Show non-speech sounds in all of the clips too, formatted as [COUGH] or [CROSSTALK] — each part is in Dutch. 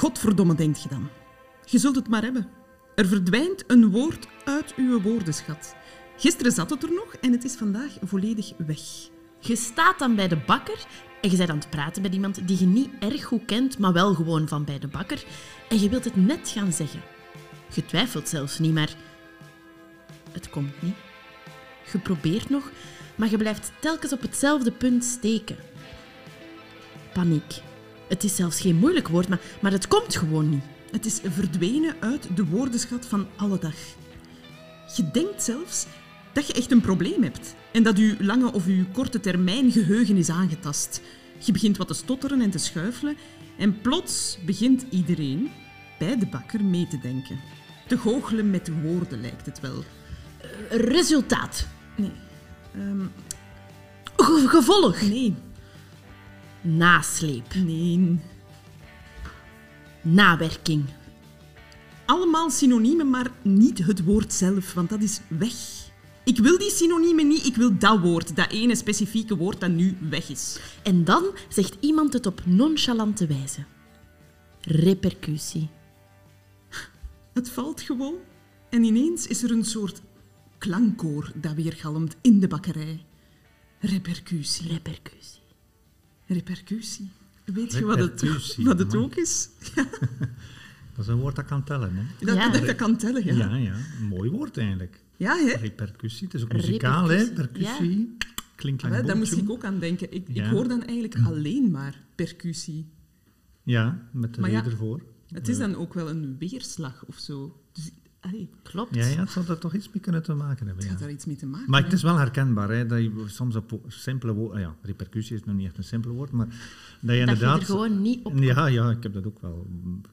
Godverdomme, denkt je dan. Je zult het maar hebben. Er verdwijnt een woord uit uw woordenschat. Gisteren zat het er nog en het is vandaag volledig weg. Je staat dan bij de bakker en je bent aan het praten met iemand die je niet erg goed kent, maar wel gewoon van bij de bakker. En je wilt het net gaan zeggen. Je twijfelt zelfs niet, maar het komt niet. Je probeert nog, maar je blijft telkens op hetzelfde punt steken. Paniek. Het is zelfs geen moeilijk woord, maar, maar het komt gewoon niet. Het is verdwenen uit de woordenschat van alle dag. Je denkt zelfs dat je echt een probleem hebt en dat je lange of je korte termijn geheugen is aangetast. Je begint wat te stotteren en te schuifelen en plots begint iedereen bij de bakker mee te denken. Te goochelen met woorden lijkt het wel. Resultaat. Nee. Ehm, Ge- gevolg. nee. Nasleep. Nee. Nawerking. Allemaal synoniemen, maar niet het woord zelf, want dat is weg. Ik wil die synoniemen niet, ik wil dat woord, dat ene specifieke woord dat nu weg is. En dan zegt iemand het op nonchalante wijze. Repercussie. Het valt gewoon en ineens is er een soort klankkoor dat weergalmt in de bakkerij. Repercussie. Repercussie. Repercussie. Weet je wat het, wat het ook is? [LAUGHS] Dat is een woord dat kan tellen, hè? Dat, Ja. dat, dat kan tellen, ja. Ja, ja. Een mooi woord eigenlijk. Ja, hè? Repercussie. Het is ook muzikaal, hè? Percussie. Klinkt Ah, like wel, daar moest ik ook aan denken. Ik, ik hoor dan eigenlijk [CLEARS THROAT] alleen maar percussie. Ja, met de Maar ervoor. Het is dan ook wel een weerslag of zo. Dus allee, Klopt. Ja, ja, het zou daar toch iets mee kunnen te maken hebben. het Ja. daar iets mee te maken Maar het is wel herkenbaar, hè, dat je soms op simpele woorden... Ja, repercussie is nog niet echt een simpel woord, maar dat je Dat je inderdaad... er gewoon niet op Ja, ja, ik heb dat ook wel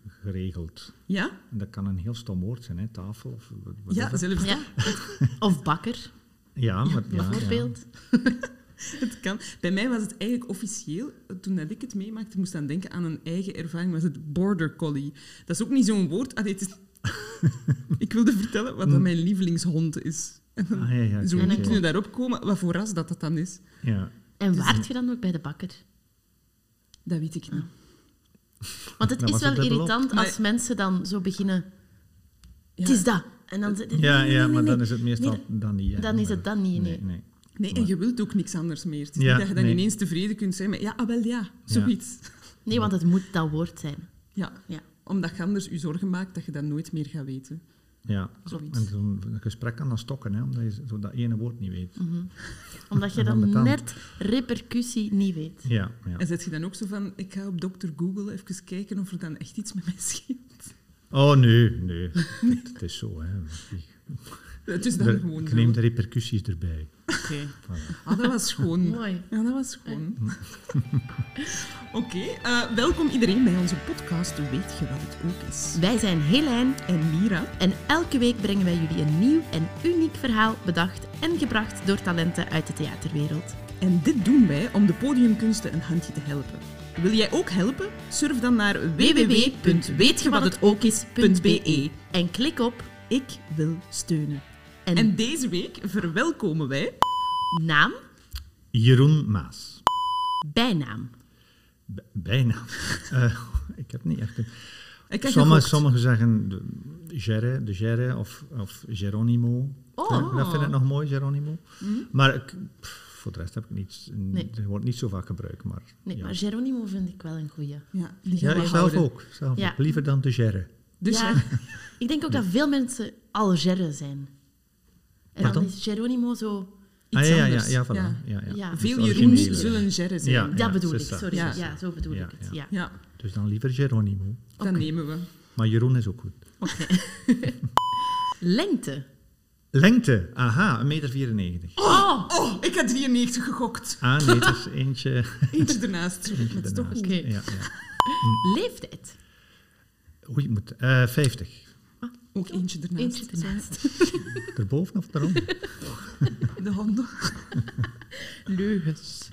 geregeld. Ja? En dat kan een heel stom woord zijn, hè, tafel of... wat- Ja, zelfs Ja. [LAUGHS] Of bakker, Ja, maar, ja, ja. bijvoorbeeld. [LAUGHS] Het kan. Bij mij was het eigenlijk officieel, toen dat ik het meemaakte, moest aan denken aan een eigen ervaring, was het border collie. Dat is ook niet zo'n woord. Allee, het is... [LAUGHS] ik wilde vertellen wat dat mijn lievelingshond is. En dan Ah, ja, ja, zo niet oké. kunnen daarop komen wat voor ras dat, dat dan is. Ja. En waart je dan ook bij de bakker? Dat weet ik niet. Want het Dat is wel irritant Maar- als mensen dan zo beginnen... Ja. Het is dat. En dan, zit- nee, Ja, ja nee, maar nee. dan is het meestal Nee, dan niet. dan is het dan niet, nee. nee. Nee, en je wilt ook niks anders meer. Het is Ja, niet dat je dan nee. ineens tevreden kunt zijn met ja, ah, wel ja, zoiets. Nee, want het moet dat woord zijn. Ja. Ja. Omdat je anders je zorgen maakt dat je dat nooit meer gaat weten. Ja, Zoiets. en zo'n gesprek kan dan stokken, hè, omdat je zo dat ene woord niet weet. [LAUGHS] Omdat je dan net repercussie niet weet. Ja, ja. En zet je dan ook zo van, ik ga op dokter Google even kijken of er dan echt iets met mij scheelt. Oh, nee, nee. Het, het is zo, hè. Het is dan gewoon ik zo. neem de repercussies erbij. Oké. Ah, dat was schoon. Mooi. Ja, dat was schoon. [LAUGHS] Oké, eh, welkom iedereen bij onze podcast Weet je wat het ook is? Wij zijn Helijn En Mira. en elke week brengen wij jullie een nieuw en uniek verhaal bedacht en gebracht door talenten uit de theaterwereld. En dit doen wij om de podiumkunsten een handje te helpen. Wil jij ook helpen? Surf dan naar www.weetjewathetokis.be. En klik op Ik wil steunen. en, En deze week verwelkomen wij... naam, Jeroen Maas. bijnaam. B- bijna. [LAUGHS] Eh, ik heb niet echt een... Ik heb Sommige, sommigen zeggen de Gerre, de Gerre of, of Geronimo. Oh. Dat vind ik nog mooi, Geronimo. Maar ik, pff, voor de rest heb ik niets... Nee. Het wordt niet zo vaak gebruikt, maar... Nee, ja. maar Geronimo vind ik wel een goeie. Ja, die Ja, ik zelf ook. Zelf Ja. ook. Liever dan de Gerre. Dus ja, ja, [LAUGHS] ik denk ook dat veel mensen al Gerre zijn. En dan is Geronimo zo... iets ah, ja, ja, anders. ja, voilà. Ja. Ja. Ja, Ja. Dus Veel. Jeroens zullen Gerre zijn. Ja. dat bedoel ik, sorry. Ja, zo bedoel Ja, ik het. ja. Ja. Ja, Dus dan liever Geronimo. dat nemen we. Maar Jeroen is ook goed. Oké. [LAUGHS] Lengte. Lengte, aha, 1,94 meter. Oh! Oh, ik had 93 gegokt. Ah, nee, het is eentje... [LAUGHS] Eentje ernaast. Eentje ernaast. Oké. Ja, ja. Leeftijd. Oei, ik moet... eh 50. Ook eentje ernaast. Eentje ernaast. [LAUGHS] Erboven of eronder? De honden. [LAUGHS] [LAUGHS] Leugens.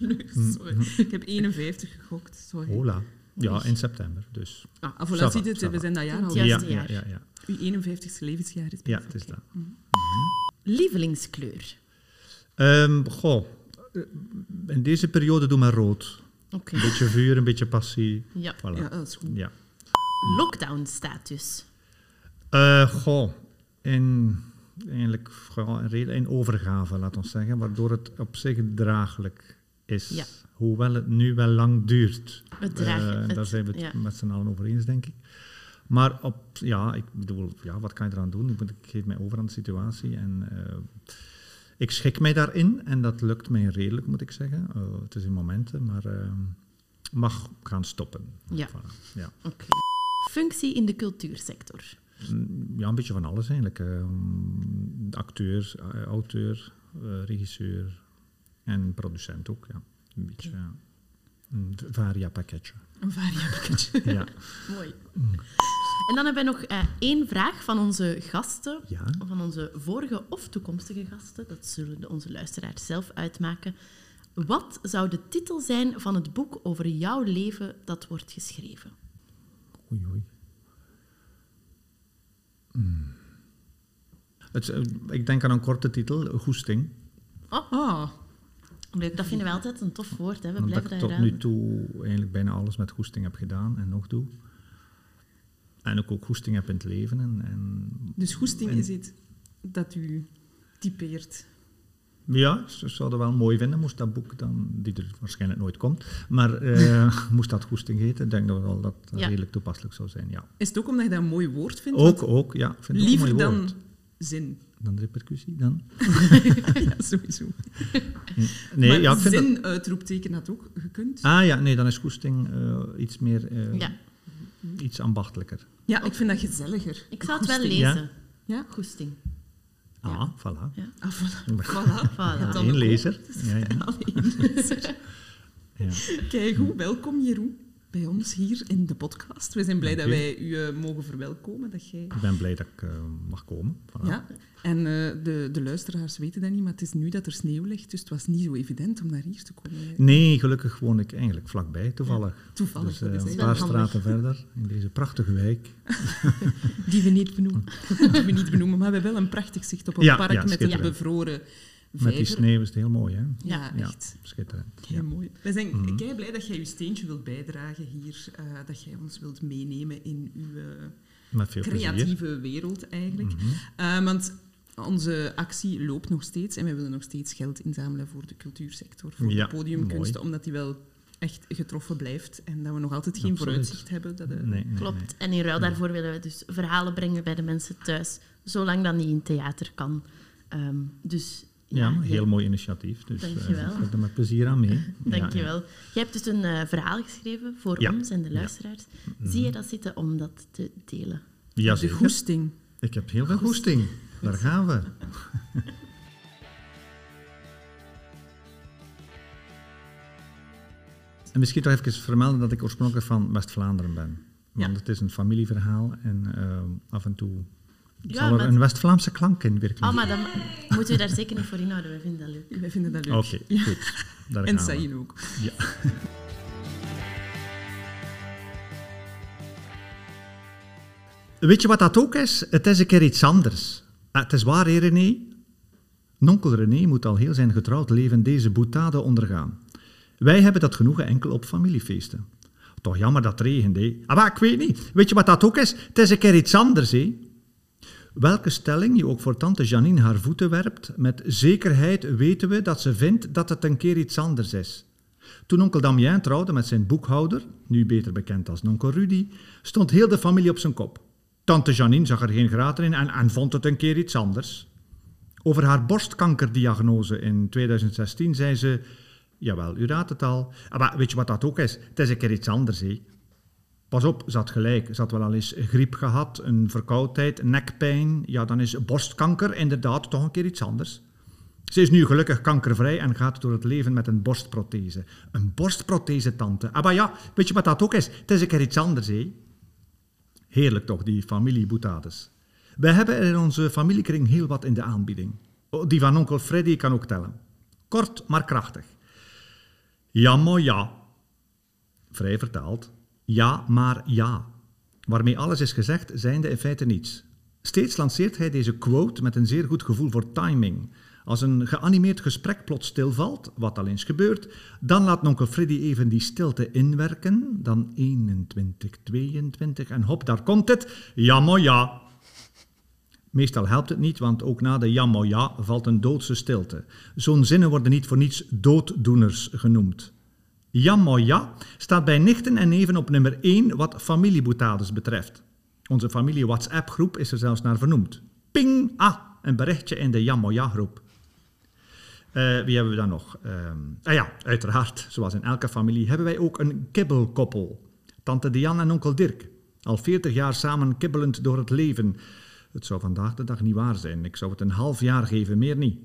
Sorry. Ik heb 51 gegokt. Sorry. Hola. Ja, in september, dus. Ah, voilà, Ça va, ziet het, we zijn dat jaar al. Ja. Ja, ja, ja, ja. Uw 51ste levensjaar is Ja, het is dat. Lievelingskleur. Ehm, goh, in deze periode doe maar rood. Oké. Een beetje vuur, een beetje passie. Ja. Voilà. Ja, dat is goed. Ja. lockdown-status? Eh, goh, in, eigenlijk in reden- in overgave, laat ons zeggen, waardoor het op zich draaglijk is. Ja. Hoewel het nu wel lang duurt. Het Eh, het- daar zijn we het ja. met z'n allen over eens, denk ik. Maar op, ja, ik bedoel, ja, wat kan je eraan doen? Ik, geef mij over aan de situatie en eh, ik schik mij daarin en dat lukt mij redelijk, moet ik zeggen. Het is in momenten, maar mag gaan stoppen. Ja. Voilà, ja. Oké. Functie in de cultuursector. Mm, Ja, een beetje van alles eigenlijk. Ehm, acteur, eh, auteur, eh, regisseur en producent ook. Ja. Een beetje ja. een v- varia-pakketje. Een variapakketje. [LAUGHS] ja. [LAUGHS] Mooi. En dan hebben we nog eh, één vraag van onze gasten, ja. van onze vorige of toekomstige gasten. Dat zullen onze luisteraars zelf uitmaken. Wat zou de titel zijn van het boek over jouw leven dat wordt geschreven? Oei, oei. Mm. Het, eh, ik denk aan een korte titel, Goesting. Ah, Leuk, dat vinden we altijd een tof woord. Hè? We Omdat blijven ik tot nu toe eigenlijk bijna alles met goesting heb gedaan en nog doe. En ook, ook goesting heb in het leven. En, en dus goesting En- is iets dat u typeert. Ja, ze zouden wel mooi vinden, moest dat boek dan, die er waarschijnlijk nooit komt, maar eh, [LAUGHS] moest dat goesting heten. Ik denk dat wel dat dat Ja. redelijk toepasselijk zou zijn, ja. Is het ook omdat je dat een mooi woord vindt? Ook, ook, ja. Ik vind ook liever mooi dan woord. zin. Dan repercussie, dan? [LAUGHS] ja, sowieso. [LAUGHS] Nee, maar ja, ik vind zin, dat... uitroepteken had ook gekund. Ah ja, nee, dan is goesting eh, iets meer, eh, Ja, iets ambachtelijker. Ja, ik vind dat gezelliger. ik zou het wel lezen. Ja? Goesting. Ah, voilà. Ja. Ah, voilà. [LAUGHS] voilà. Voilà. Ja, [LAUGHS] ja. Alleen lezer. ja. Kijk goed, welkom Jeroen bij ons hier in de podcast. We zijn blij dat wij u eh, mogen verwelkomen. Dat jij... Ik ben blij dat ik eh, mag komen. Voilà. Ja, en eh, de, de luisteraars weten dat niet, maar het is nu dat er sneeuw ligt, dus het was niet zo evident om naar hier te komen. Nee, gelukkig woon ik eigenlijk vlakbij, toevallig. Toevallig, Dus dat is een paar straten verder, in deze prachtige wijk. [LAUGHS] Die we niet benoemen. [LAUGHS] die we niet benoemen, maar we hebben wel een prachtig zicht op een Ja, park ja, met een schitterend. Met die sneeuw is het heel mooi, hè? Ja, Ja. echt. Schitterend. Heel Ja. mooi. We zijn Mhm. kei blij dat jij je steentje wilt bijdragen hier, eh, dat jij ons wilt meenemen in uw eh, plezier. creatieve wereld eigenlijk. Mhm. Eh, want onze actie loopt nog steeds en wij willen nog steeds geld inzamelen voor de cultuursector, voor Ja, de podiumkunsten, mooi. omdat die wel echt getroffen blijft en dat we nog altijd geen Absoluut. vooruitzicht hebben. Dat, eh, Nee, nee, Klopt. nee. En in ruil daarvoor willen we dus verhalen brengen bij de mensen thuis, zolang dat niet in theater kan. Ehm, dus Ja, ja, een heel mooi initiatief. Dus eh, Dankjewel. ik ga er met plezier aan mee. [LAUGHS] Ja, Dankjewel. Jij hebt dus een eh, verhaal geschreven voor Ja. ons en de Ja. luisteraars. Zie je dat zitten om dat te delen? Ja, de goesting. Ik heb heel veel goesting. Daar gaan we. [LAUGHS] En misschien toch even vermelden dat ik oorspronkelijk van West-Vlaanderen ben. Want Ja. het is een familieverhaal en eh, af en toe Ja, zal er maar- een West-Vlaamse klank in werken. Oh, maar dan moeten we daar zeker niet voor inhouden. We vinden dat leuk. Wij vinden dat leuk. Oké, goed. Daar En. Saïn ook. Ja. Weet je wat dat ook is? Het is een keer iets anders. Ah, het is waar, hè, René. Nonkel René moet al heel zijn getrouwd leven deze boetade ondergaan. Wij hebben dat genoegen enkel op familiefeesten. Toch jammer dat het regent, hè. Ah, maar ik weet niet. Weet je wat dat ook is? Het is een keer iets anders, hè. Welke stelling je ook voor tante Janine haar voeten werpt, met zekerheid weten we dat ze vindt dat het een keer iets anders is. Toen onkel Damien trouwde met zijn boekhouder, nu beter bekend als onkel Rudy, stond heel de familie op zijn kop. Tante Janine zag er geen graten in en, vond het een keer iets anders. Over haar borstkankerdiagnose in 2016 zei ze... Jawel, u raadt het al. Ah, Maar weet je wat dat ook is? Het is een keer iets anders. Pas op, had gelijk. Had wel al eens griep gehad, een verkoudheid, nekpijn. Ja, dan is borstkanker inderdaad toch een keer iets anders. Ze is nu gelukkig kankervrij en gaat door het leven met een borstprothese. Een borstprothese, tante. Ah, maar ja, weet je wat dat ook is? Het is een keer iets anders, hè? Heerlijk toch, die familieboetades. Wij hebben er in onze familiekring heel wat in de aanbieding. Oh, Die van onkel Freddy kan ook tellen. Kort, maar krachtig. Ja, ja. Vrij vertaald. Ja, maar ja. Waarmee alles is gezegd, zijnde in feite niets. Steeds lanceert hij deze quote met een zeer goed gevoel voor timing. Als een geanimeerd gesprek plots stilvalt, wat al eens gebeurt, dan laat nonkel Freddy even die stilte inwerken. Dan 21, 22 en hop, daar komt het. Ja, ja. Meestal helpt het niet, want ook na de ja, ja valt een doodse stilte. Zo'n zinnen worden niet voor niets dooddoeners genoemd. Ja, ja staat bij nichten en neven op nummer 1 wat familieboetades betreft. Onze familie WhatsApp-groep is er zelfs naar vernoemd. Ping, ah, een berichtje in de ja, ja groep. Uh, wie hebben we dan nog? Uh, ah ja, uiteraard, zoals in elke familie, hebben wij ook een kibbelkoppel. Tante Diane en onkel Dirk. Al veertig jaar samen kibbelend door het leven. Het zou vandaag de dag niet waar zijn. Ik zou het een half jaar geven, meer niet.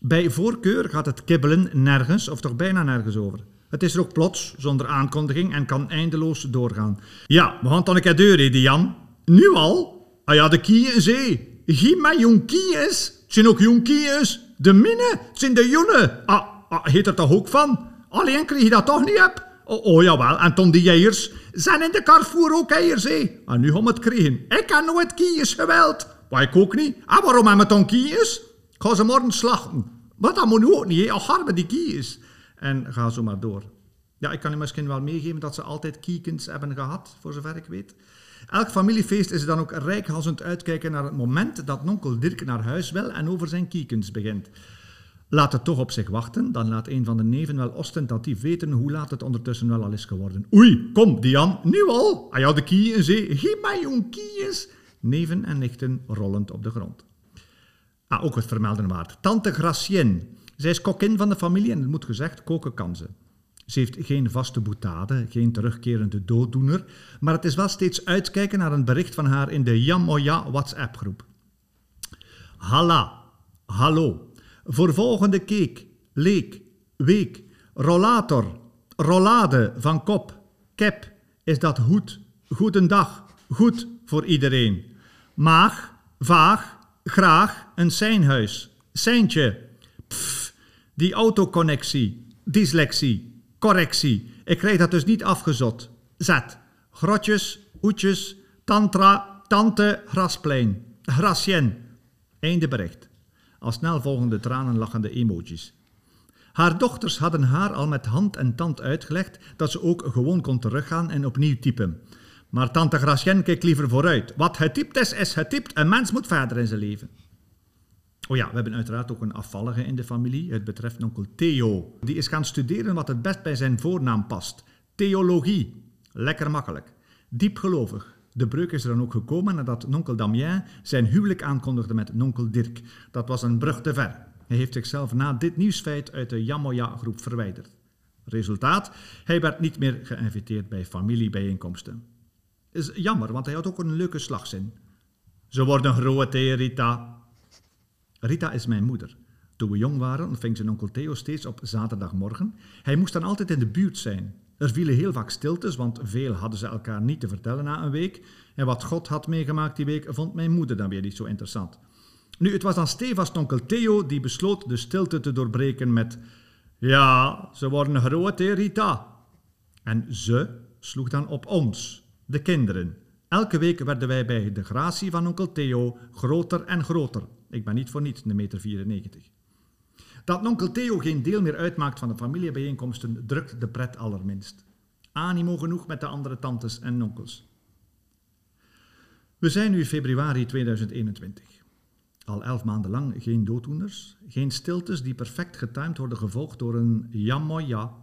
Bij voorkeur gaat het kibbelen nergens, of toch bijna nergens over. Het is er ook plots, zonder aankondiging en kan eindeloos doorgaan. Ja, we gaan dan een keer deur, Diane. Nu al? Ah ja, de kieën zee. Giet mij jong kieën. Het zijn ook jong kieën. De minne, het zijn de jonne. Ah, ah, heet er toch ook van? Alleen kreeg je dat toch niet op? Oh, oh jawel, en toen die jeiers zijn in de Carrefour ook eiers, hé. En nu gaan het krijgen. Ik heb nooit kies geweld. Maar ik ook niet. Ah, waarom hebben we dan kies? Ik ga ze morgen slachten. Maar dat moet ook niet, hè. Al die kies. En ga zo maar door. Ja, ik kan u misschien wel meegeven dat ze altijd kiekens hebben gehad, voor zover ik weet. Elk familiefeest is dan ook rijkhalsend uitkijken naar het moment dat nonkel Dirk naar huis wil en over zijn kiekens begint. Laat het toch op zich wachten, dan laat een van de neven wel ostentatief weten hoe laat het ondertussen wel al is geworden. Oei, kom, Dian, nu al? Hij had de kie in zee, geef mij kies. Neven en nichten rollend op de grond. Ah, ook het vermelden waard. Tante Gracienne. Zij is kokin van de familie en het moet gezegd, koken kan ze. Ze heeft geen vaste boetade, geen terugkerende dooddoener, maar het is wel steeds uitkijken naar een bericht van haar in de Jamoja WhatsApp-groep. Halla, hallo, voor volgende keek, leek, week, rollator, rollade van kop, kep, is dat goed, goedendag, goed voor iedereen. Maag, vaag, graag, een seinhuis, seintje, die autoconnectie, dyslexie, Correctie. Ik krijg dat dus niet afgezot. Zet. Grotjes, oetjes, tantra, tante, grasplein. Grasjen. Einde bericht. Al snel volgende tranen lachende emojis. Haar dochters hadden haar al met hand en tand uitgelegd dat ze ook gewoon kon teruggaan en opnieuw typen. Maar tante Grasjen keek liever vooruit. Wat getypt is, is getypt. Een mens moet verder in zijn leven. Oh ja, we hebben uiteraard ook een afvallige in de familie. Het betreft onkel Theo. Die is gaan studeren wat het best bij zijn voornaam past. Theologie. Lekker makkelijk. Diepgelovig. De breuk is er dan ook gekomen nadat nonkel Damien zijn huwelijk aankondigde met nonkel Dirk. Dat was een brug te ver. Hij heeft zichzelf na dit nieuwsfeit uit de Jamoja-groep verwijderd. Resultaat? Hij werd niet meer geïnviteerd bij familiebijeenkomsten. Is jammer, want hij had ook een leuke slagzin. Ze worden groot, Rita. Rita is mijn moeder. Toen we jong waren ontving zijn onkel Theo steeds op zaterdagmorgen. Hij moest dan altijd in de buurt zijn. Er vielen heel vaak stiltes, want veel hadden ze elkaar niet te vertellen na een week. En wat God had meegemaakt die week, vond mijn moeder dan weer niet zo interessant. Nu, het was dan stevast onkel Theo die besloot de stilte te doorbreken met... Ja, ze worden groot, hè, Rita? En ze sloeg dan op ons, de kinderen. Elke week werden wij bij de gratie van onkel Theo groter en groter. Ik ben niet voor niets een meter 94. Dat onkel Theo geen deel meer uitmaakt van de familiebijeenkomsten drukt de pret allerminst. Animo genoeg met de andere tantes en onkels. We zijn nu februari 2021. Al elf maanden lang geen dooddoeners, geen stiltes die perfect getimed worden gevolgd door een ja,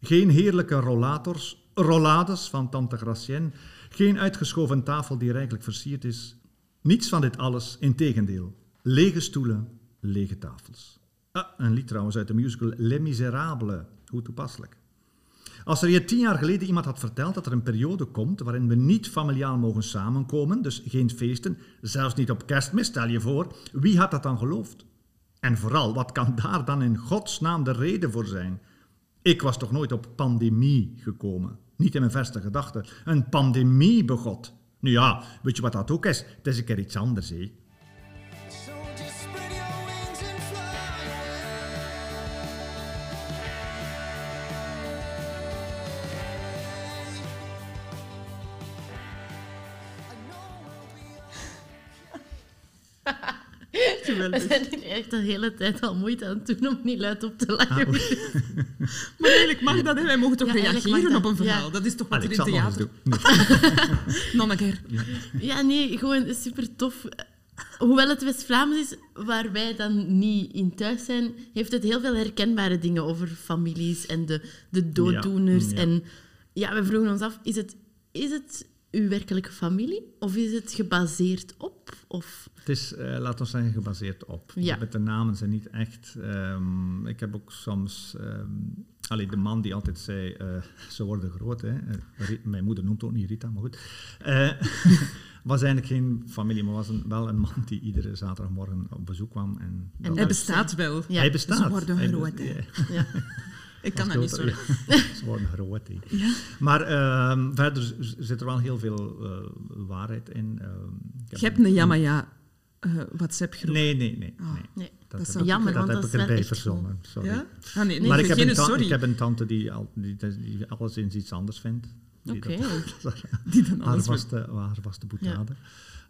geen heerlijke rollators, rollades van tante Gracienne, geen uitgeschoven tafel die rijkelijk versierd is. Niets van dit alles, integendeel. Lege stoelen, lege tafels. Ah, een lied trouwens uit de musical Les Miserables. Hoe toepasselijk. Als er je tien jaar geleden iemand had verteld dat er een periode komt waarin we niet familiaal mogen samenkomen, dus geen feesten, zelfs niet op kerstmis, stel je voor, wie had dat dan geloofd? En vooral, wat kan daar dan in godsnaam de reden voor zijn? Ik was toch nooit op pandemie gekomen? Niet in mijn verste gedachten. Een pandemie begot. Nu ja, weet je wat dat ook is? Het is een keer iets anders, hé. We zijn er echt de hele tijd al moeite aan het doen om niet luid op te lachen. Ah, [LAUGHS] Maar eigenlijk mag dat, hè. Wij mogen toch Ja, reageren op een verhaal. ja. Dat is toch wat Allee, er ik in nog theater... doen. Nee. Nog een keer. Ja, nee, gewoon super tof. Hoewel het West-Vlaams is, waar wij dan niet in thuis zijn, heeft het heel veel herkenbare dingen over families en de, de dooddoeners. Ja, ja. En ja, we vroegen ons af, is het, is het uw werkelijke familie? Of is het gebaseerd op? Of... Het is, eh laten we zeggen, gebaseerd op. Ja. Met de namen zijn niet echt... ehm, ik heb ook soms... ehm allee, de man die altijd zei, eh, ze worden groot. Hè. Eh, mijn moeder noemt ook niet Rita, maar goed. [LAUGHS] Was eigenlijk geen familie, maar was een, wel een man die iedere zaterdagmorgen op bezoek kwam. En, dat Hij bestaat wel. Ja. Hij bestaat. Ze worden groot, ja. [LAUGHS] Ik kan dat niet, sorry. [LAUGHS] Ja, ze worden groot. [LAUGHS] Ja. Maar ehm, verder zit er wel heel veel eh, waarheid in. Ehm, ik heb Je hebt een Yamaya eh, WhatsApp-groep. Nee, nee, nee. Ah. nee. Nee. Dat, Dat heb ik- jammer, dat want heb dat ik is erbij verzonnen. Sorry. Ja? Ah, nee, nee, maar ik heb, een tante, sorry. ik heb een tante die, al, die, die alles eens iets anders vindt. Die Oké. [LAUGHS] Die dan haar, alles vaste, haar vaste boetade.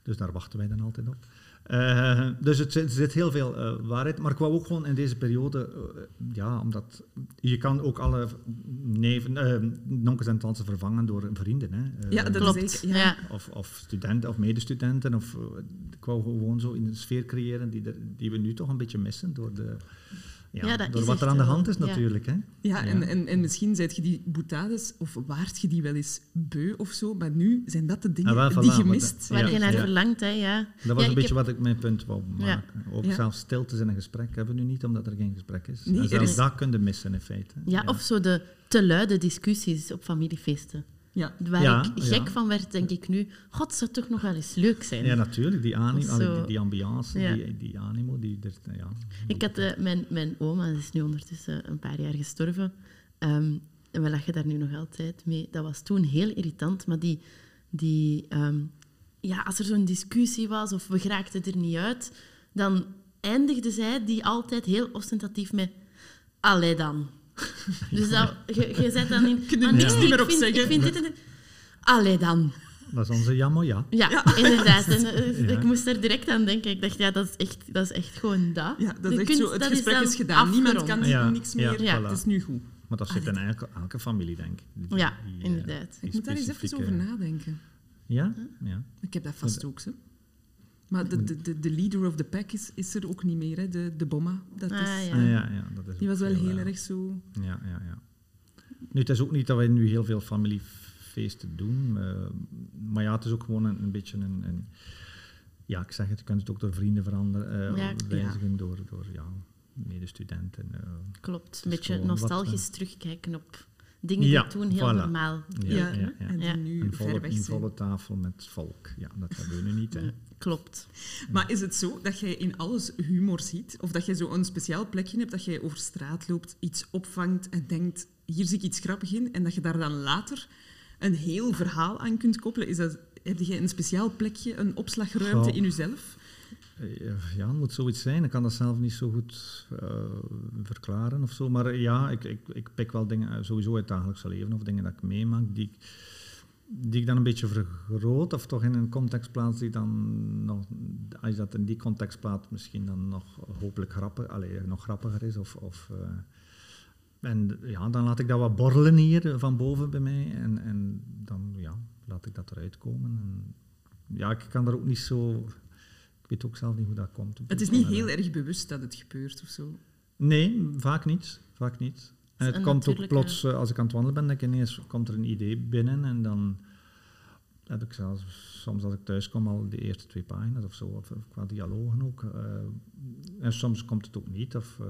Dus daar wachten wij dan altijd op. Eh, dus het, zit- er zit heel veel eh, waarheid. Maar ik wou ook gewoon in deze periode, eh, ja, omdat je kan ook alle neven, nonkels en tantes vervangen door vrienden. Hè. Eh, Ja, dat Klopt. is zeker. Ja. Of, of studenten of medestudenten. Of, ik wou gewoon zo in een sfeer creëren die, er, die we nu toch een beetje missen door, de, ja, Ja, dat door is wat er aan de hand is ja. natuurlijk. Hè. Ja, Ja. En, en, en misschien zijt je die boetades, of waart je die wel eens beu of zo, maar nu zijn dat de dingen Ah, wel, die voilà, je mist. Waar Ja, je naar ja. verlangt, hè, ja. Dat was Ja, een beetje heb- wat ik mijn punt wou Ja. maken. Ook Ja. zelfs stiltes in een gesprek hebben we nu niet, omdat er geen gesprek is. Nee, en zelfs is- dat kun je missen in feite. Ja, of zo de te luide discussies op familiefeesten. Ja. Waar Ja, ik gek ja. van werd, denk ik nu. God, zou toch nog wel eens leuk zijn. Ja, natuurlijk. Die, ani Zo. allee, die, die ambiance, Ja. die, die animo, die, ja. Ik had eh, mijn, mijn oma, die is nu ondertussen een paar jaar gestorven. Ehm, en we lachen daar nu nog altijd mee. Dat was toen heel irritant, maar die... die ehm, ja, als er zo'n discussie was of we geraakten er niet uit, dan eindigde zij die altijd heel ostentatief met... Allee dan. [LAUGHS] Dus dat, je, je zet dan in... Kun je "Maar niks nee, meer ik op vind, zeggen." Ik vind dit en dit... Allee dan. Dat is onze jammer, ja. Ja, inderdaad. En, eh, Ja. Ik moest er direct aan denken. Ik dacht, ja, dat is echt, dat is echt gewoon dat. Ja, dat is echt kunst, zo. Het gesprek is, gedaan. Niemand kan Ja, niks meer. Ja. voilà. Het is nu goed. Maar dat zit in elke, elke familie, denk ik. Die- Ja, eh, inderdaad. die Ik moet daar eens even over nadenken. Ja? Ja. Ik heb dat vast ook, zo. Maar de, de, de, de leader of the pack is, is er ook niet meer, hè. De, de bomma. Dat is, Ah, ja. Ah, ja, ja, dat is Die was wel heel erg zo... Ja, ja, ja. Nu, het is ook niet dat wij nu heel veel familiefeesten doen. eh, maar ja, het is ook gewoon een, een beetje een, een... Ja, ik zeg het, je kunt het ook door vrienden veranderen, eh, Ja, wijzigen, door, door ja, medestudenten. eh. Klopt. Een is beetje wat, nostalgisch terugkijken op dingen Ja, die toen heel voilà. normaal ja, Ja, ja, ja. en nu Een ver weg een zijn. volle tafel met volk. Ja, dat hebben we nu niet. Hè. Klopt. Maar is het zo dat jij in alles humor ziet? Of dat jij zo een speciaal plekje hebt dat jij over straat loopt, iets opvangt en denkt, hier zie ik iets grappig in, en dat je daar dan later een heel verhaal aan kunt koppelen? Is dat, heb jij een speciaal plekje, een opslagruimte Goh. in jezelf? Eh, Ja, het moet zoiets zijn. Ik kan dat zelf niet zo goed eh, verklaren of zo. Maar eh, ja, ik, ik, ik pik wel dingen uit- sowieso uit het dagelijkse leven of dingen dat ik meemaak die ik, die ik dan een beetje vergroot of toch in een context plaats die dan nog, als je dat in die context plaatst, misschien dan nog hopelijk grappig, allee, nog grappiger is. Of, of, eh, en ja, dan laat ik dat wat borrelen hier van boven bij mij en, en dan ja, laat ik dat eruit komen. En, ja, ik kan daar ook niet zo... Ik weet ook zelf niet hoe dat komt. Het is niet heel erg bewust dat het gebeurt of zo. Nee, vaak niet. Vaak niet. En het komt ook plots, eh, als ik aan het wandelen ben, denk ik ineens komt er een idee binnen en dan heb ik zelfs soms als ik thuis kom al de eerste twee pagina's of zo, of, of qua dialogen ook. eh, en soms komt het ook niet. Of, eh,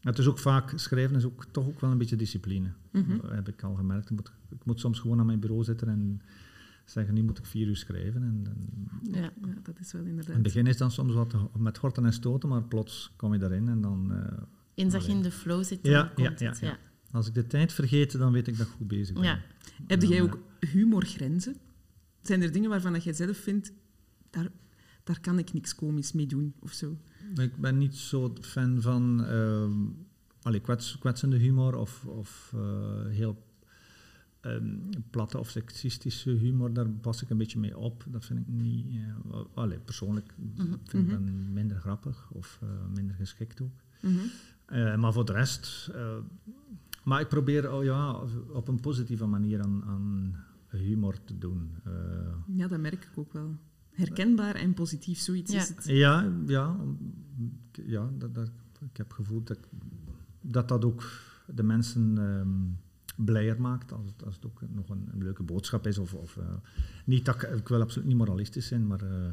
het is ook vaak, schrijven is ook toch ook wel een beetje discipline. Mhm. Dat heb ik al gemerkt. Ik moet, ik moet soms gewoon aan mijn bureau zitten en zeggen, nu moet ik vier uur schrijven. En, en Ja. Ja, dat is wel in het inderdaad. begin is dan soms wat met horten en stoten, maar plots kom je daarin en dan... eh, Eens dat je Allee. in de flow zit, dan Ja, komt ja, het. ja, Ja. ja. Als ik de tijd vergeet, dan weet ik dat ik goed bezig ben. Ja. Heb jij eh, ook humorgrenzen? Zijn er dingen waarvan dat jij zelf vindt, daar, daar kan ik niks komisch mee doen of zo? Ik ben niet zo fan van ehm allee, kwets, kwetsende humor of, of eh, heel ehm, platte of seksistische humor, daar pas ik een beetje mee op. Dat vind ik niet... eh, allee, persoonlijk vind ik dat minder grappig of eh, minder geschikt ook. Mhm. Eh, maar voor de rest... eh, maar ik probeer oh ja, op een positieve manier aan, aan humor te doen. Eh, Ja, dat merk ik ook wel. Herkenbaar en positief, zoiets Ja. is het. Ja, ja, ja dat, dat, ik heb gevoeld dat, dat dat ook de mensen ehm, blijer maakt als het, als het ook nog een, een leuke boodschap is. Of, of, eh, niet dat ik, ik wil absoluut niet moralistisch zijn, maar eh,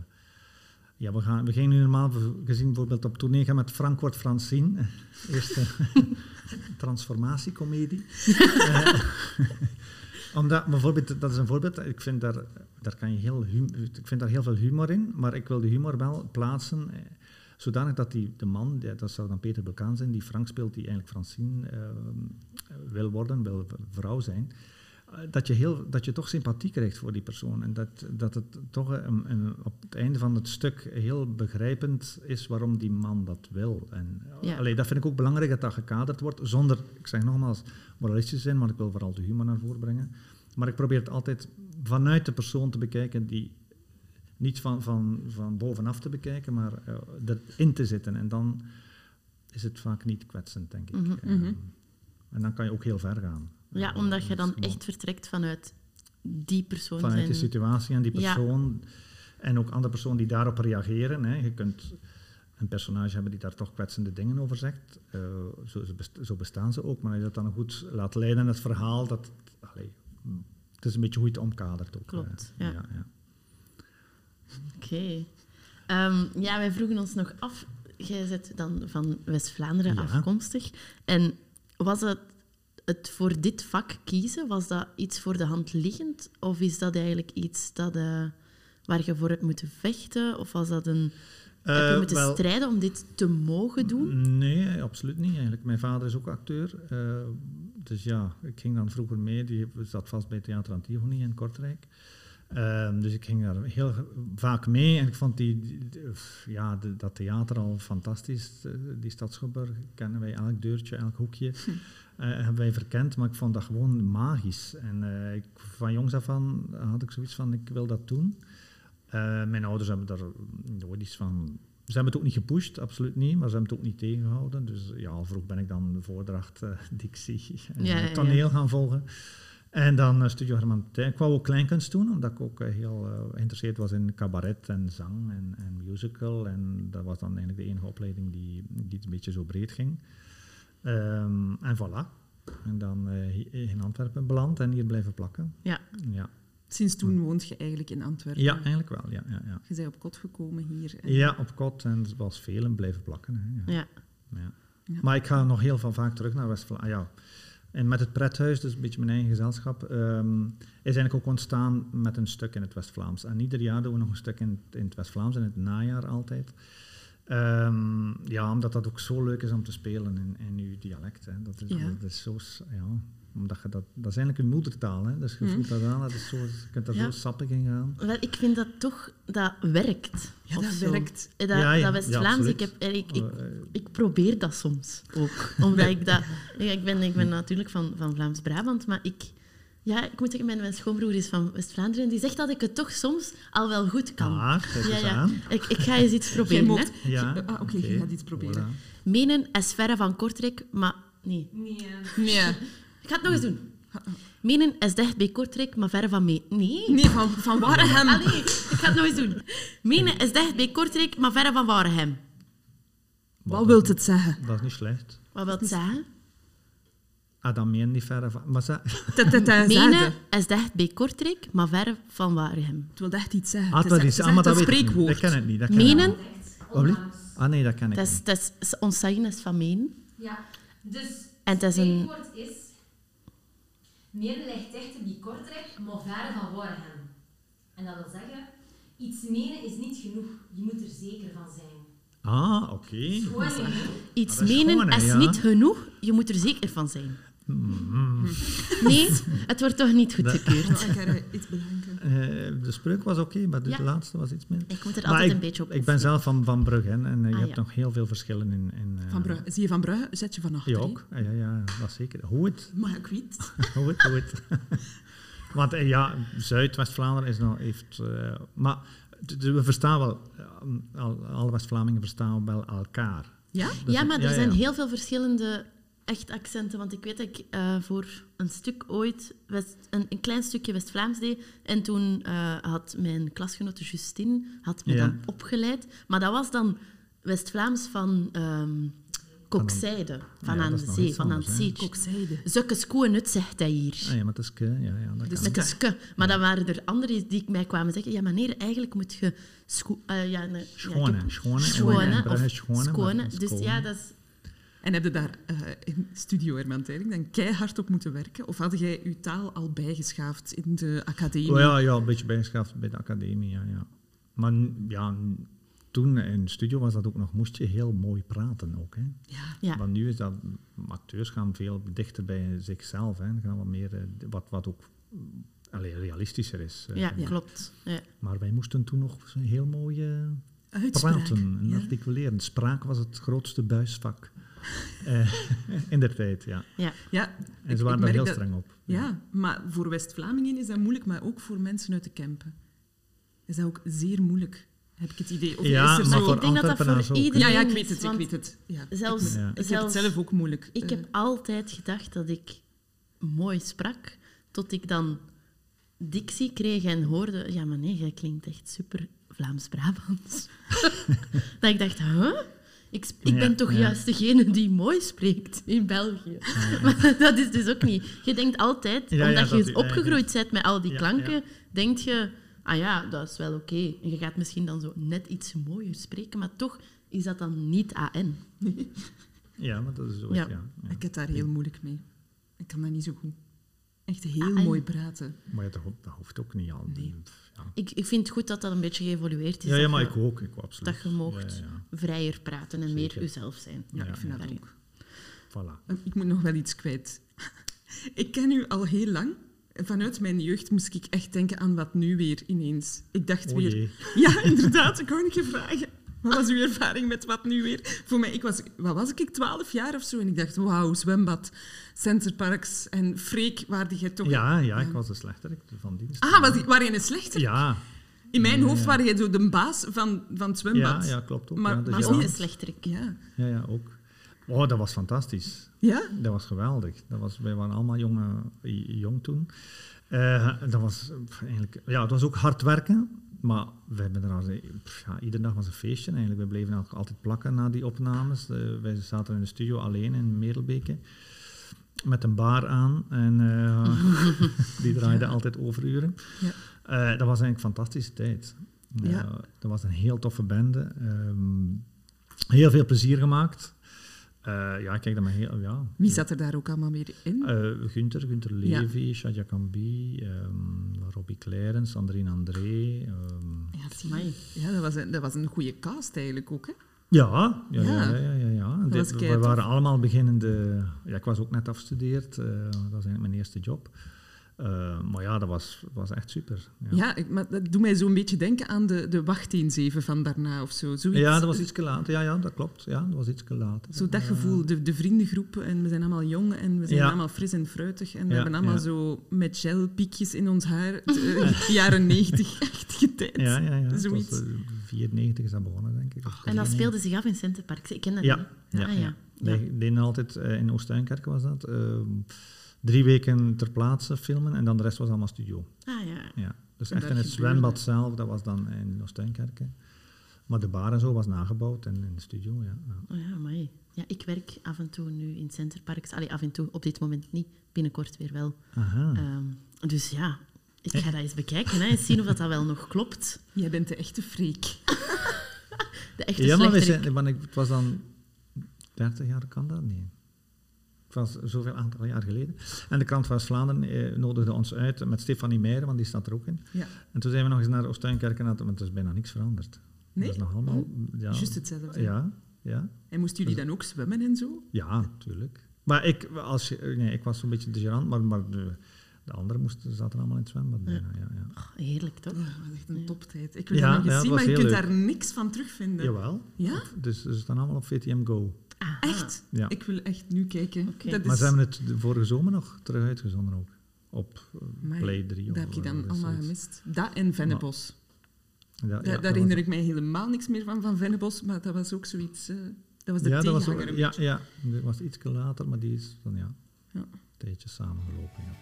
ja, we, gaan, we gingen nu normaal gezien bijvoorbeeld op tournee gaan met wordt Francine. [LAUGHS] Eerste [LAUGHS] transformatiecomedie. Eh, [LAUGHS] omdat, bijvoorbeeld, dat is een voorbeeld, ik vind daar, daar, kan je heel ik vind daar heel veel humor in, maar ik wil de humor wel plaatsen eh, zodanig dat die, de man, dat zou dan Peter Bulkaan zijn, die Frank speelt, die eigenlijk Francine eh, wil worden, wil vrouw zijn, dat je, heel, dat je toch sympathie krijgt voor die persoon. En dat, dat het toch een, een- op het einde van het stuk heel begrijpend is waarom die man dat wil. En, Ja. allee, dat vind ik ook belangrijk dat dat gekaderd wordt, zonder, ik zeg nogmaals, moralistisch te zijn, want ik wil vooral de humor naar voren brengen. Maar ik probeer het altijd vanuit de persoon te bekijken die niet van, van, van bovenaf te bekijken, maar eh, erin te zitten. En dan is het vaak niet kwetsend, denk ik. Mhm. Ehm, Mhm. En dan kan je ook heel ver gaan. Ja, Eh, omdat je dan echt vertrekt vanuit die persoon Vanuit zijn... de situatie en die Ja. persoon. En ook andere personen die daarop reageren. Hè. Je kunt een personage hebben die daar toch kwetsende dingen over zegt. Eh, zo, zo best- zo bestaan ze ook. Maar als je dat dan goed laat leiden in het verhaal, dat, allee, het is een beetje hoe je het omkadert ook. Klopt, eh. ja. ja, ja. Oké. Ehm, ja, wij vroegen ons nog af. Jij bent dan van West-Vlaanderen afkomstig. En was het, het voor dit vak kiezen, was dat iets voor de hand liggend? Of is dat eigenlijk iets dat, eh, waar je voor hebt moeten vechten? Of was dat een... heb je moeten wel, strijden om dit te mogen doen? Nee, absoluut niet eigenlijk. Mijn vader is ook acteur. eh, dus ja, ik ging dan vroeger mee. Die zat vast bij Theater Antigone in Kortrijk. Ehm, dus ik ging daar heel vaak mee en ik vond die, die- die- ja, de- dat theater al fantastisch. Eh, Die Stadsschouwburg kennen wij elk deurtje, elk hoekje. eh, hebben wij verkend, maar ik vond dat gewoon magisch. En eh, ik, van jongs af aan had ik zoiets van, ik wil dat doen. Eh, mijn ouders hebben daar nooit iets van... Ze hebben het ook niet gepusht, absoluut niet, maar ze hebben het ook niet tegengehouden. Dus ja, al vroeg ben ik dan de voordracht, eh, [LAUGHS] dictie en Ja, eh, ja, ja. toneel gaan volgen. En dan uh, Studio Herman Tijn. Ik wou ook kleinkunst doen, omdat ik ook eh, heel eh, geïnteresseerd was in cabaret en zang en, en musical. En dat was dan eigenlijk de enige opleiding die, die een beetje zo breed ging. Ehm, en voilà. En dan eh, hier in Antwerpen beland en hier blijven plakken. Ja. Ja, Sinds toen woont je eigenlijk in Antwerpen. ja eigenlijk wel. Ja, ja, ja. Je bent op kot gekomen hier. en- ja op kot en zoals velen blijven plakken. Hè, ja. Ja. Ja. Maar ik ga nog heel veel vaak terug naar West-Vlaanderen. ja. En met het prethuis, dus een beetje mijn eigen gezelschap, ehm, is eigenlijk ook ontstaan met een stuk in het West-Vlaams. En ieder jaar doen we nog een stuk in, in het West-Vlaams, in het najaar altijd. Ehm, ja, omdat dat ook zo leuk is om te spelen in, in uw dialect. Hè. Dat, is, Ja. dat is zo... Ja, omdat je dat, dat is eigenlijk uw moedertaal. Hè. Dus je Mm. voelt dat aan, dat is zo, je kunt er Ja. zo sappig in gaan. Wel, ik vind dat toch, dat werkt. Ja, dat zo. werkt. Eh, Dat, Ja, ja, dat ja, West-Vlaams, ik, heb, eh, ik, ik, Eh, ik probeer dat soms ook. [LAUGHS] Omdat ik dat... Ja, ik, ben, ik ben natuurlijk van, van Vlaams-Brabant, maar ik... Ja, ik moet zeggen, mijn, mijn schoonbroer is van West-Vlaanderen en die zegt dat ik het toch soms al wel goed kan. Ah, kijk ja, eens ja. aan. Ik, ik ga eens iets proberen. Hè. mocht- Ja, Ah, oké, je gaat iets proberen. voilà. Menen is verre van Kortrijk, maar... Nee. Nee. [LAUGHS] Ik ga het nog eens doen. Menen is dicht bij Kortrijk, maar verre van mee. Nee. Nee, van, van Waregem. Allee, ik ga het nog eens doen. Menen is dicht bij Kortrijk, maar verre van Waregem. Wat wil het zeggen? Dat is niet slecht. Wat wil het zeggen? Ah, dan meen niet verre van... Maar ze- Dat, dat, dat [LAUGHS] Menen is dicht bij Kortrijk, maar verre van Waregem. Het wil echt iets zeggen. Ah, Het dat is, is, het ah, maar echt dat een weet ik niet. spreekwoord. Ik ken het niet. Dat ken Menen. Wat? Ah nee, dat ken ik dat is, niet. dat is ons zeggen is van menen. Ja, dus En het is een- spreekwoord is... Meer ligt dichter bij Kortrijk, maar verre van Waregem. En dat wil zeggen, iets menen is niet genoeg. Je moet er zeker van zijn. Ah, oké. Iets Ah, dat menen is ja. niet genoeg, je moet er zeker van zijn. [LAUGHS] Nee, het wordt toch niet goedgekeurd. Ik ga er iets bedanken. Eh, de spreuk was oké, maar de Ja. laatste was iets minder. Ik moet er Maar altijd ik, een beetje op Ik ben zelf van Van Brugge hè, en eh, je Ah, hebt ja. nog heel veel verschillen in... in eh, Van Brugge. Zie je Van Brugge, zet je van achter. Ja, ook. Ja, ja, ja, dat zeker. Hoe het? Maar ik weet. [LAUGHS] Hoe het, hoe het. [LAUGHS] Want ja, Zuid-West-Vlaanderen is nog, heeft... eh, maar we verstaan wel... al- alle West-Vlamingen verstaan wel elkaar. Ja? Dus ja, maar er ja, zijn ja. heel veel verschillende echt accenten. Want ik weet dat ik eh, voor een stuk ooit West, een, een klein stukje West-Vlaams deed. En toen eh, had mijn klasgenote Justine had me Ja. dan opgeleid. Maar dat was dan West-Vlaams van ehm Kokzijde. Van Ja, aan de zee. Van aan zee. Kokzijde. Zegt hij hier. Ah, ja, maar dat is... ke- Ja, ja, dat Dus kan. Met de ske. Maar dan waren er anderen die mij kwamen zeggen: Ja, meneer, eigenlijk moet je. Scho eh, ja, nee, Schone, ja, ik heb- schone. Schone, of Dus ja, dat is. En heb je daar eh, in Studio Herman Teiling dan keihard op moeten werken? Of had jij je taal al bijgeschaafd in de academie? Oh, ja, ja, een beetje bijgeschaafd bij de academie, ja. ja. Maar ja, toen in de studio was dat ook nog, moest je heel mooi praten ook. Hè. Ja. Ja. Maar nu is dat, acteurs gaan veel dichter bij zichzelf. Hè. Gaan wat meer, eh, wat, wat ook allee, realistischer is. eh, Ja, klopt. Ja. Maar wij moesten toen nog zo heel mooi praten en ja. articuleren. Spraak was het grootste buisvak [LAUGHS] in der tijd, ja. Ja. Ja, En ze waren daar heel dat- streng op. Ja, maar voor West-Vlamingen is dat moeilijk, maar ook voor mensen uit de Kempen. Is dat ook zeer moeilijk, heb ik het idee. Of Ja, is er maar zo... voor ik denk dat dat voor iedereen Ja, ja, ik is, weet het, ik want weet het. Ja. Zelfs, Ja. Ik heb het zelf ook moeilijk. ik Eh, heb altijd gedacht dat ik mooi sprak, tot ik dan dictie kreeg en hoorde... Ja, maar nee, jij klinkt echt super Vlaams-Brabants. [LAUGHS] dat ik dacht, huh? Ik, sp- ik Ja, ben toch ja. juist degene die mooi spreekt in België. [LAUGHS] Maar dat is dus ook niet. Je denkt altijd, omdat dat je opgegroeid bent met al die Ja, klanken, ja. denk je, ah ja, dat is wel oké. En je gaat misschien dan zo net iets mooier spreken, maar toch is dat dan niet AN. [LAUGHS] Ja, maar dat is zo. Ja. Ja. Ja, ja. Ik heb daar heel moeilijk mee. Ik kan dat niet zo goed. Echt heel mooi praten. Maar ja, dat, ho- dat hoeft ook niet al. Nee. Ik, ik vind het goed dat dat een beetje geëvolueerd is. Ja, ja, dat maar je- ik ook. Ik absoluut. dat je ja, vrijer praten en Zeker. meer jezelf zijn. Ja, Ja, ik vind ja. dat ook. Voilà. Ik moet nog wel iets kwijt. [LAUGHS] ik ken u al heel lang. Vanuit mijn jeugd moest ik echt denken aan wat nu weer ineens. Ik dacht Oh weer... [LAUGHS] Ja, inderdaad. Ik wou niet je vragen. Wat was uw ervaring met wat nu weer? Voor mij, ik was, wat was ik, twaalf jaar of zo? En ik dacht, wauw, zwembad, centerparks en Freek, waar die jij toch... Ja, ja, ik was de slechterik van dienst. Ah, was, die- waren jij een slechter? Ja. In mijn Ja, hoofd ja. waren jij zo de baas van, van het Ja, zwembad. ja, klopt ook. Maar- ja, dus maar ja. Ook Ja. een slechterik. Ja. Ja, ja, ook. Oh, dat was fantastisch. Ja? Dat was geweldig. Dat was, wij waren allemaal jonge, jong toen. Eh, dat was pff, eigenlijk... Ja, het was ook hard werken. Maar we hebben er pff, ja, iedere dag was een feestje eigenlijk. We bleven ook altijd plakken na die opnames. Eh, wij zaten in de studio alleen in Merelbeke. Met een bar aan. En eh, [LAUGHS] die draaide altijd overuren. Ja. Eh, dat was eigenlijk een fantastische tijd. Ja. Dat was een heel toffe bende. Ehm, heel veel plezier gemaakt. Eh, ja, kijk dat maar heel... Ja, Wie zat er daar ook allemaal weer in? eh Gunther, Gunther Ja. Levy, Shadia Kambi, ehm, Robbie Clarence, Sandrine André. ehm, ja, zie. Ja dat, was een, dat was een goede cast eigenlijk ook, hè? ja, ja, ja. Ja. ja, ja, ja, ja. Dit- we waren allemaal beginnende... Ja, ik was ook net afgestudeerd. eh, dat was eigenlijk mijn eerste job. Eh, maar ja, dat was, was echt super. Ja. Ja, ik, maar dat doet mij zo'n beetje denken aan de, de wachteenzeven van daarna of zo. Zoiets, Ja, dat was iets later. Ja, ja, dat klopt. Ja, dat was iets later. Zo dat Ja. gevoel, de, de vriendengroepen en we zijn allemaal jong en we zijn Ja. allemaal fris en fruitig en we hebben allemaal ja. zo met gelpiekjes in ons haar, de jaren negentig, [LAUGHS] echt tijd. Ja, ja, ja. Zoiets. was, eh, 94 is dat begonnen, denk ik. En dat 93. speelde zich af in Centerparks. Ik ken dat Ja, niet. ja, Ah, ja. deden altijd eh, in Oost-Tuinkerken was dat. Drie weken ter plaatse filmen en dan de rest was allemaal studio. Ah ja. Ja. Dus En echt in het gebeurde. zwembad zelf, dat was dan in Oost-Tuinkerken. Maar de bar en zo was nagebouwd en in de studio, ja. ja. Oh ja, amai. Ja, ik werk af en toe nu in Centerparks. Allee, af en toe, op dit moment niet. Binnenkort weer wel. Aha. Ehm, dus ja, ik ga dat eens bekijken. Hè, eens zien of dat, dat wel nog klopt. Jij bent de echte freak. [LAUGHS] De echte ja, maar, we slechterik. zijn, maar ik, het was dan 30 jaar, kan dat? Nee. Het was zoveel aantal jaar geleden. En de krant van Vlaanderen eh, nodigde ons uit met Stefanie Meijer, want die staat er ook in. Ja. En toen zijn we nog eens naar Oost-Tuinkerken, maar er is bijna niks veranderd. Nee? Dat is nog allemaal... Ja, Juist hetzelfde. Ja, ja. En moesten jullie dan ook zwemmen en zo? Ja, tuurlijk. Maar ik, als je, nee, ik was zo'n beetje de gênant, maar, maar de, de anderen moesten, zaten allemaal in het zwembad. bijna, Ja. Ja, Oh, heerlijk, toch? Ja, dat was echt een toptijd. Ik heb Ja, dat nog ja, het was maar je kunt leuk. daar niks van terugvinden. Jawel. Ja? Dus ze staan allemaal op VTM Go. Aha. Echt? Ja. Ik wil echt nu kijken. Dat Maar is... ze hebben het de vorige zomer nog terug uitgezonden ook. Op eh, Play 3. Dat of heb je dan allemaal zoiets. gemist. Dat en Vennebos. Ja, ja, Daar, was- herinner ik mij helemaal niks meer van, van Vennebos, maar dat was ook zoiets... eh, dat was de ja, dat was ook, ja, ja, dat was iets later, maar die is dan ja, Ja. een tijdje samengelopen. Ja.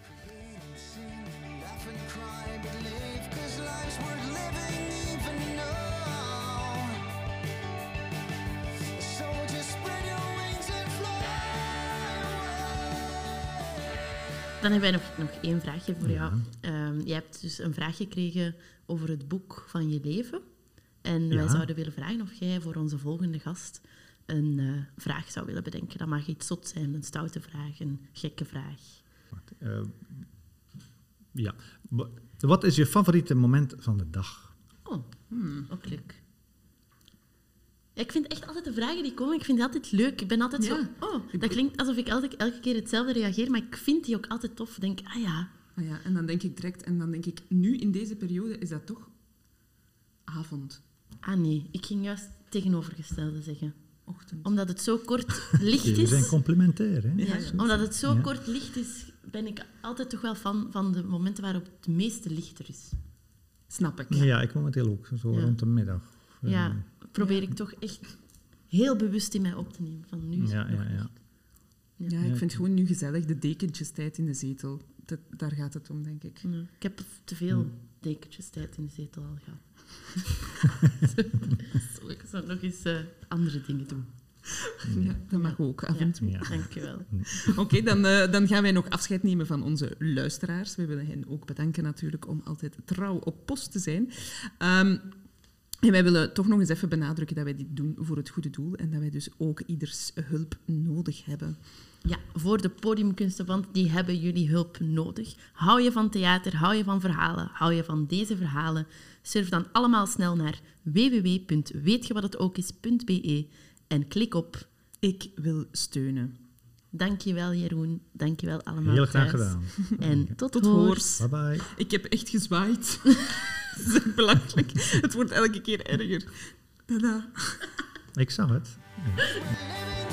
Dan hebben wij nog, nog één vraagje voor jou. Ja. Ehm, jij hebt dus een vraag gekregen over het boek van je leven. En wij zouden willen vragen of jij voor onze volgende gast een eh, vraag zou willen bedenken. Dat mag iets zot zijn, een stoute vraag, een gekke vraag. Wacht, eh, ja. Wa- Wat is je favoriete moment van de dag? Oh, ook leuk. Ja, ik vind echt altijd de vragen die komen, ik vind die altijd leuk. Ik ben altijd Ja. zo... Oh, dat klinkt alsof ik elke, elke keer hetzelfde reageer, maar ik vind die ook altijd tof. Ik denk, ah ja, Ah ja, en dan denk ik direct, en dan denk ik, nu in deze periode is dat toch avond, ah nee. Ik ging juist het tegenovergestelde zeggen. ochtend. Omdat het zo kort [LAUGHS] licht Jullie zijn is... complementair, hè? Ja, omdat het zo Ja. kort licht is, ben ik altijd toch wel fan van de momenten waarop het meeste licht er is. Snap ik. Ja, ik momenteel ook, zo Ja. rond de middag. Eh, Ja, probeer ik toch echt heel bewust in mij op te nemen. Van nu is Ja, het ja, ja. Ja, ik vind gewoon nu gezellig de dekentjestijd in de zetel. Dat, daar gaat het om, denk ik. Ja, ik heb te veel dekentjes tijd in de zetel al gehad. [LAUGHS] [LAUGHS] Zo, ik zou nog eens eh, andere dingen doen. Ja, dat mag ook af en toe. Ja. Dankjewel. Oké, dan, eh, dan gaan wij nog afscheid nemen van onze luisteraars. We willen hen ook bedanken natuurlijk om altijd trouw op post te zijn. Ehm, en wij willen toch nog eens even benadrukken dat wij dit doen voor het goede doel en dat wij dus ook ieders hulp nodig hebben. Ja, voor de podiumkunsten, want die hebben jullie hulp nodig. Hou je van theater, hou je van verhalen, hou je van deze verhalen? Surf dan allemaal snel naar www.weetjewathetokis.be en klik op Ik wil steunen. Dankjewel Jeroen, dankjewel allemaal Heel graag thuis. gedaan. En tot, Tot hoors. Bye bye. Ik heb echt gezwaaid. [LAUGHS] [LAUGHS] dat is echt belachelijk. Het wordt elke keer erger. Tada. Ik zag het. [LAUGHS]